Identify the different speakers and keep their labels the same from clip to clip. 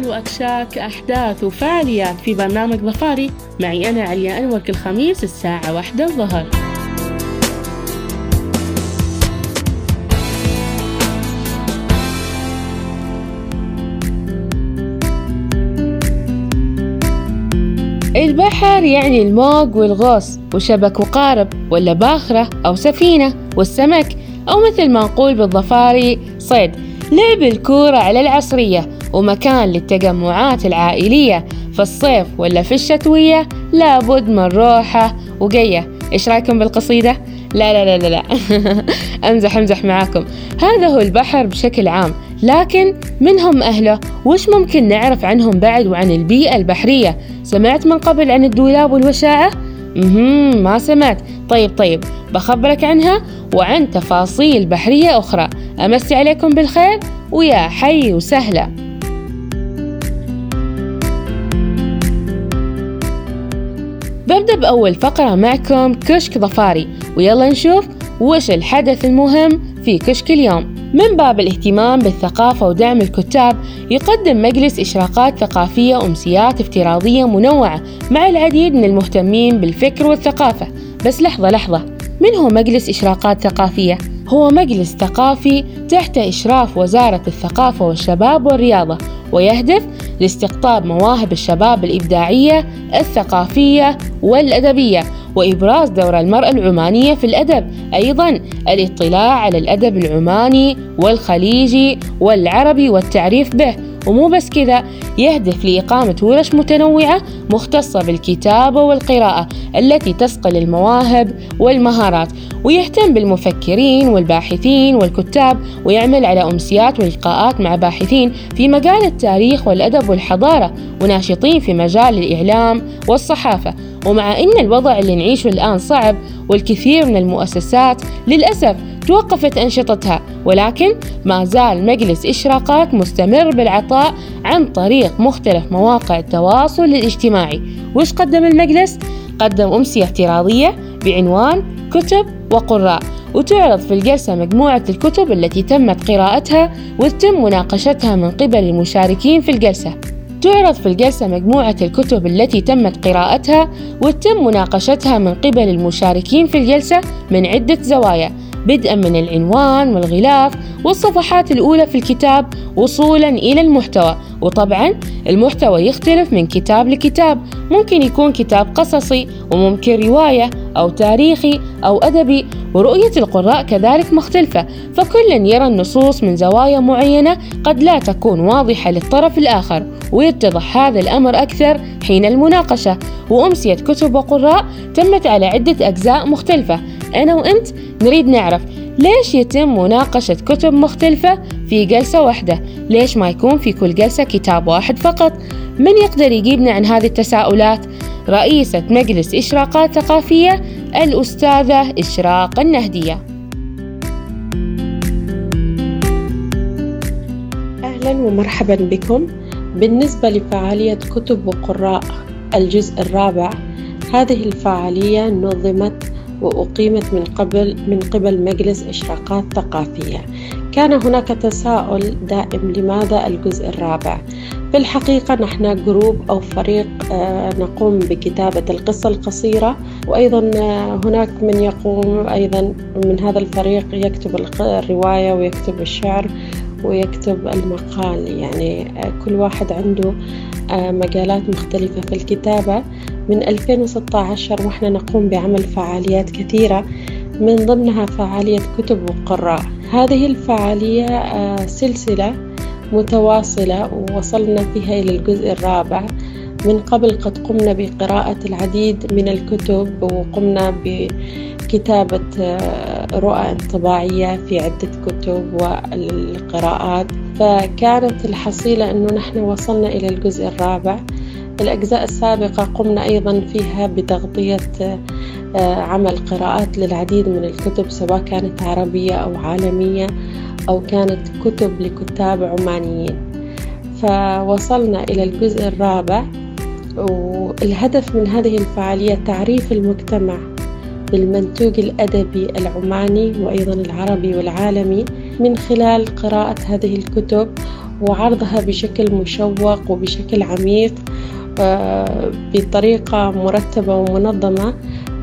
Speaker 1: أخبار وأكشاك أحداث وفعاليات في برنامج ظفاري. معي أنا عليا أنور كل خميس الساعة واحدة الظهر. البحر يعني الموج والغوص وشبك وقارب ولا باخرة أو سفينة والسمك أو مثل ما نقول بالظفاري صيد. لعب الكورة على العصرية ومكان للتجمعات العائلية في الصيف ولا في الشتوية لابد من روحة وقية إيش رأيكم بالقصيدة؟ لا لا لا لا, لا. أمزح أمزح معاكم هذا هو البحر بشكل عام لكن من هم أهله؟ وش ممكن نعرف عنهم بعد وعن البيئة البحرية؟ سمعت من قبل عن الدولاب والوشاعة؟ مهم ما سمعت طيب طيب بخبرك عنها وعن تفاصيل بحرية أخرى أمسي عليكم بالخير ويا حي وسهلا ببدأ بأول فقرة معكم كشك ظفاري ويلا نشوف وش الحدث المهم في كشك اليوم. من باب الاهتمام بالثقافة ودعم الكتاب يقدم مجلس إشراقات ثقافية أمسيات افتراضية منوعة مع العديد من المهتمين بالفكر والثقافة. بس لحظة لحظة من هو مجلس إشراقات ثقافية؟ هو مجلس ثقافي تحت إشراف وزارة الثقافة والشباب والرياضة. ويهدف لاستقطاب مواهب الشباب الإبداعية الثقافية والأدبية وإبراز دور المرأة العمانية في الأدب. أيضا الاطلاع على الأدب العماني والخليجي والعربي والتعريف به. ومو بس كذا يهدف لإقامة ورش متنوعة مختصة بالكتابة والقراءة التي تصقل المواهب والمهارات ويهتم بالمفكرين والباحثين والكتاب ويعمل على أمسيات ولقاءات مع باحثين في مجال التاريخ والأدب والحضارة وناشطين في مجال الإعلام والصحافة. ومع أن الوضع اللي نعيشه الآن صعب والكثير من المؤسسات للأسف توقفت أنشطتها ولكن ما زال مجلس إشراقات مستمر بالعطاء عن طريق مختلف مواقع التواصل الاجتماعي وش قدم المجلس؟ قدم أمسية افتراضية بعنوان كتب وقراء وتعرض في الجلسة مجموعة الكتب التي تمت قراءتها وتتم مناقشتها من قبل المشاركين في الجلسة تعرض في الجلسة مجموعة الكتب التي تمت قراءتها وتتم مناقشتها من قبل المشاركين في الجلسة من عدة زوايا. بدءا من العنوان والغلاف والصفحات الأولى في الكتاب وصولا إلى المحتوى. وطبعا المحتوى يختلف من كتاب لكتاب. ممكن يكون كتاب قصصي وممكن رواية أو تاريخي أو أدبي ورؤية القراء كذلك مختلفة. فكل يرى النصوص من زوايا معينة قد لا تكون واضحة للطرف الآخر. ويتضح هذا الأمر أكثر حين المناقشة. وأمسية كتب وقراء تمت على عدة أجزاء مختلفة. أنا وأنت نريد نعرف ليش يتم مناقشة كتب مختلفة في جلسة واحدة؟ ليش ما يكون في كل جلسة كتاب واحد فقط؟ من يقدر يجيبنا عن هذه التساؤلات؟ رئيسة مجلس إشراقات ثقافية الأستاذة إشراق النهدية
Speaker 2: أهلا ومرحبا بكم بالنسبة لفعالية كتب وقراء الجزء الرابع هذه الفعالية نظمت وأقيمت من قبل من قبل مجلس إشراقات ثقافية. كان هناك تساؤل دائم لماذا الجزء الرابع؟ في الحقيقة نحن جروب أو فريق آه، نقوم بكتابة القصة القصيرة وأيضا آه، هناك من يقوم أيضا من هذا الفريق يكتب الرواية ويكتب الشعر ويكتب المقال. يعني آه، كل واحد عنده مجالات مختلفة في الكتابة. من 2016 وإحنا نقوم بعمل فعاليات كثيرة من ضمنها فعالية كتب وقراء. هذه الفعالية آه، سلسلة متواصلة ووصلنا فيها إلى الجزء الرابع. من قبل قد قمنا بقراءة العديد من الكتب وقمنا بكتابة آه، رؤى انطباعية في عدة كتب والقراءات. فكانت الحصيلة أنه نحن وصلنا إلى الجزء الرابع. الأجزاء السابقة قمنا أيضا فيها بتغطية آه، عمل قراءات للعديد من الكتب سواء كانت عربية أو عالمية أو كانت كتب لكتاب عمانيين. فوصلنا إلى الجزء الرابع والهدف من هذه الفعالية تعريف المجتمع بالمنتوج الأدبي العماني وأيضا العربي والعالمي من خلال قراءة هذه الكتب وعرضها بشكل مشوق وبشكل عميق بطريقة مرتبة ومنظمة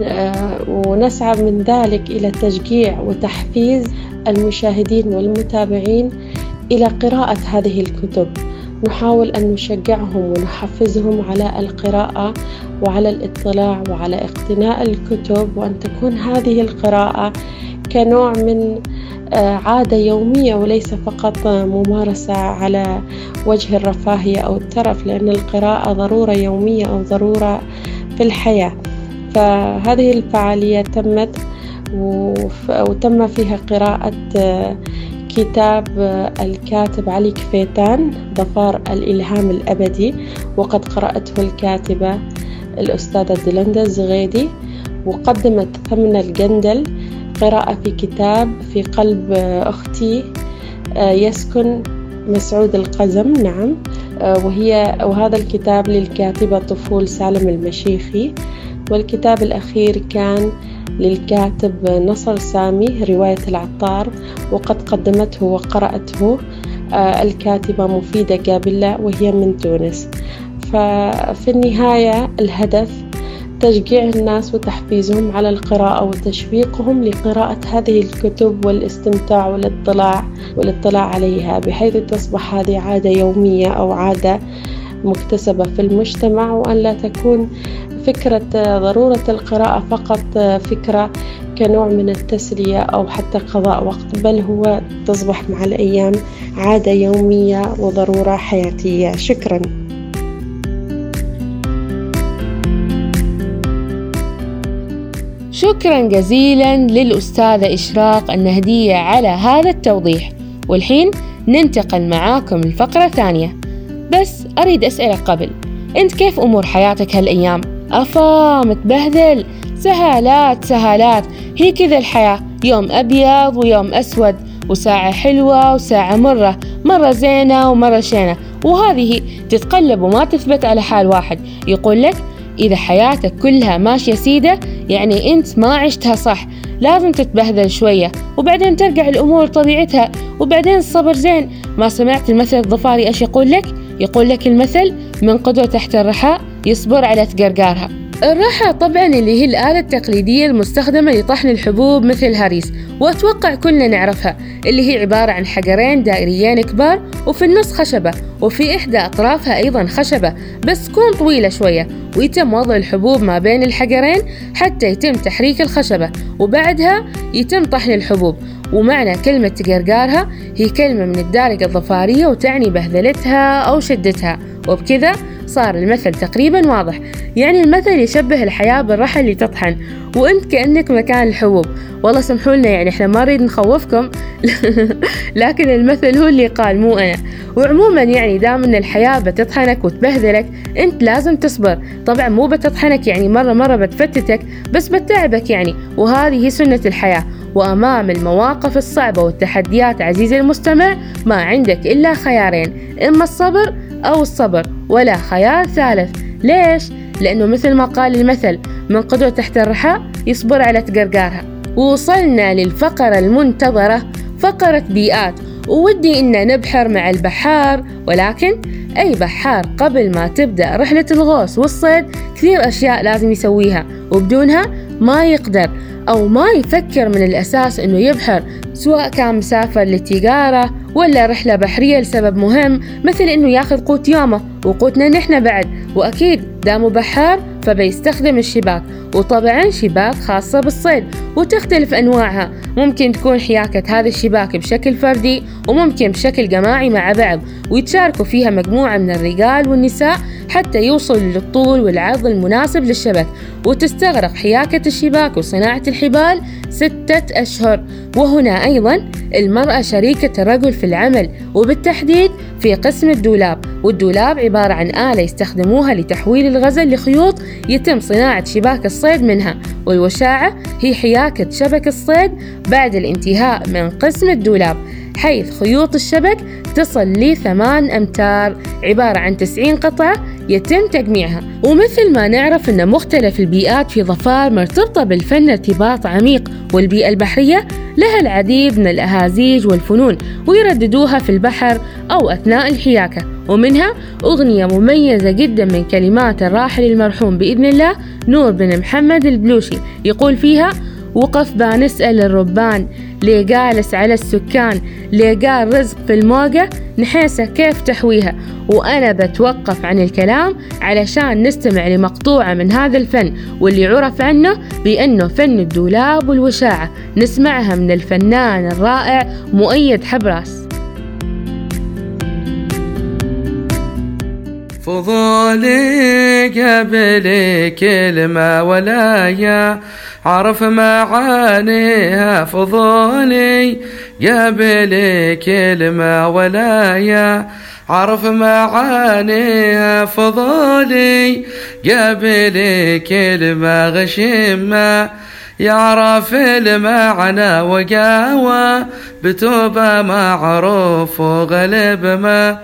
Speaker 2: آه، ونسعى من ذلك إلى تشجيع وتحفيز المشاهدين والمتابعين إلى قراءة هذه الكتب. نحاول أن نشجعهم ونحفزهم على القراءة وعلى الاطلاع وعلى اقتناء الكتب وأن تكون هذه القراءة كنوع من آه، عادة يومية وليس فقط ممارسة على وجه الرفاهية أو الترف لأن القراءة ضرورة يومية أو ضرورة في الحياة. فهذه الفعالية تمت وتم فيها قراءة آه، كتاب آه، الكاتب علي كفيتان ظفار الإلهام الأبدي وقد قرأته الكاتبة الأستاذة دلندا الزغيدي وقدمت ثمن الجندل قراءة في كتاب في قلب أختي آه، يسكن مسعود القزم نعم. آه، وهي وهذا الكتاب للكاتبة طفول سالم المشيخي. والكتاب الأخير كان للكاتب نصر سامي رواية العطار وقد قدمته وقرأته آه، الكاتبة مفيدة قابلة وهي من تونس. ففي النهاية الهدف تشجيع الناس وتحفيزهم على القراءة وتشويقهم لقراءة هذه الكتب والاستمتاع والاطلاع والاطلاع عليها بحيث تصبح هذه عادة يومية أو عادة مكتسبة في المجتمع وأن لا تكون فكرة ضرورة القراءة فقط فكرة كنوع من التسلية أو حتى قضاء وقت بل هو تصبح مع الأيام عادة يومية وضرورة حياتية. شكراً.
Speaker 1: شكرا جزيلا للأستاذة إشراق النهدية على هذا التوضيح. والحين ننتقل معاكم الفقرة الثانية بس أريد أسألك قبل أنت كيف أمور حياتك هالأيام؟ أفا متبهذل سهالات سهالات. هي كذا الحياة يوم أبيض ويوم أسود وساعة حلوة وساعة مرة. مرة زينة ومرة شينة. وهذه تتقلب وما تثبت على حال واحد. يقول لك إذا حياتك كلها ماشية سيدة يعني أنت ما عشتها صح. لازم تتبهذل شوية وبعدين ترجع الأمور طبيعتها. وبعدين الصبر زين. ما سمعت المثل الظفاري إيش يقول لك؟ يقول لك المثل من قدوة تحت الرحاء يصبر على تقرقارها. الرحى طبعا اللي هي الآلة التقليدية المستخدمة لطحن الحبوب مثل الهريس وأتوقع كلنا نعرفها اللي هي عبارة عن حجرين دائريين كبار وفي النص خشبة وفي إحدى أطرافها أيضا خشبة بس تكون طويلة شوية ويتم وضع الحبوب ما بين الحجرين حتى يتم تحريك الخشبة وبعدها يتم طحن الحبوب ومعنى كلمة تقرقارها هي كلمة من الدارجة الظفارية وتعني بهذلتها أو شدتها وبكذا صار المثل تقريبا واضح. يعني المثل يشبه الحياة بالرحل اللي تطحن. وإنت كأنك مكان الحبوب. والله سمحوا لنا يعني إحنا ما نريد نخوفكم. لكن المثل هو اللي قال مو أنا. وعموما يعني دام إن الحياة بتطحنك وتبهذلك إنت لازم تصبر. طبعا مو بتطحنك يعني مرة مرة بتفتتك بس بتعبك يعني. وهذه هي سنة الحياة. وأمام المواقف الصعبة والتحديات عزيزي المستمع ما عندك إلا خيارين. إما الصبر أو الصبر ولا خيار ثالث. ليش؟ لأنه مثل ما قال المثل من قدوة تحت الرحى يصبر على تقرقارها. ووصلنا للفقرة المنتظرة فقرة بيئات. وودي إن نبحر مع البحار ولكن أي بحار قبل ما تبدأ رحلة الغوص والصيد كثير أشياء لازم يسويها وبدونها ما يقدر أو ما يفكر من الأساس إنه يبحر سواء كان مسافر للتجارة ولا رحلة بحرية لسبب مهم مثل إنه ياخذ قوت يومه وقوتنا نحن بعد. وأكيد دامه بحار فبيستخدم الشباك وطبعا شباك خاصة بالصيد وتختلف أنواعها. ممكن تكون حياكة هذا الشباك بشكل فردي وممكن بشكل جماعي مع بعض ويتشاركوا فيها مجموعة من الرجال والنساء حتى يوصلوا للطول والعرض المناسب للشبك. وتستغرق حياكة الشباك وصناعة الحبال ستة أشهر. وهنا أيضا المرأة شريكة الرجل في العمل وبالتحديد في قسم الدولاب. والدولاب عبارة عن آلة يستخدموها لتحويل الغزل لخيوط يتم صناعة شباك الصيد منها والوشاعة هي حياكة شبك الصيد بعد الانتهاء من قسم الدولاب حيث خيوط الشبك تصل لثمان أمتار عبارة عن تسعين قطعة يتم تجميعها. ومثل ما نعرف أن مختلف البيئات في ظفار مرتبطة بالفن ارتباط عميق والبيئة البحرية لها العديد من الأهازيج والفنون ويرددوها في البحر أو أثناء الحياكة. ومنها أغنية مميزة جدا من كلمات الراحل المرحوم بإذن الله نور بن محمد البلوشي. يقول فيها وقف بنسأل الربان. ليه جالس على السكان. ليه قال رزق في الموقع. نحيسه كيف تحويها؟ وأنا بتوقف عن الكلام علشان نستمع لمقطوعة من هذا الفن واللي عرف عنه بأنه فن الدولاب والوشاعة. نسمعها من الفنان الرائع مؤيد حبراس.
Speaker 3: فضولي قبل كلمة ولايا عرف معانيها فضولي قبل كلمة ولايا عرف معانيها فضولي قبل كلمة غشمة يعرف المعنى وقاوى بتوبة معروف وغلب ما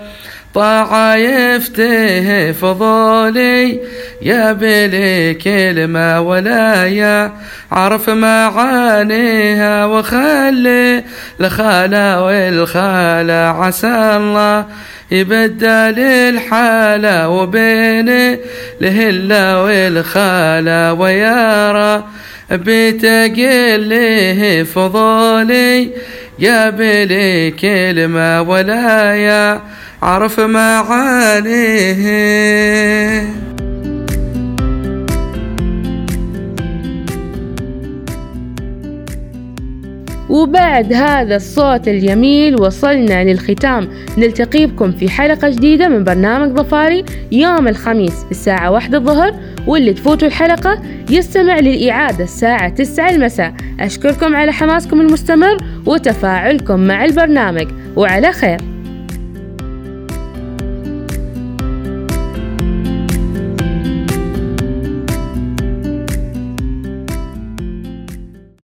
Speaker 3: طاعة يفتيه فضولي. يا بلي كلمة ولا يا عرف معانيها وخلي. الخالة والخالة عسى الله يبدل الحالة وبين الهلة والخالة ويارى بتقله فضولي. يا بلي كلمة ولا عرف معانيه
Speaker 1: وبعد هذا الصوت الجميل وصلنا للختام. نلتقي بكم في حلقة جديدة من برنامج ظفاري يوم الخميس الساعة واحدة الظهر. واللي تفوتوا الحلقة يستمع للإعادة الساعة تسعة المساء. أشكركم على حماسكم المستمر وتفاعلكم مع البرنامج. وعلى خير.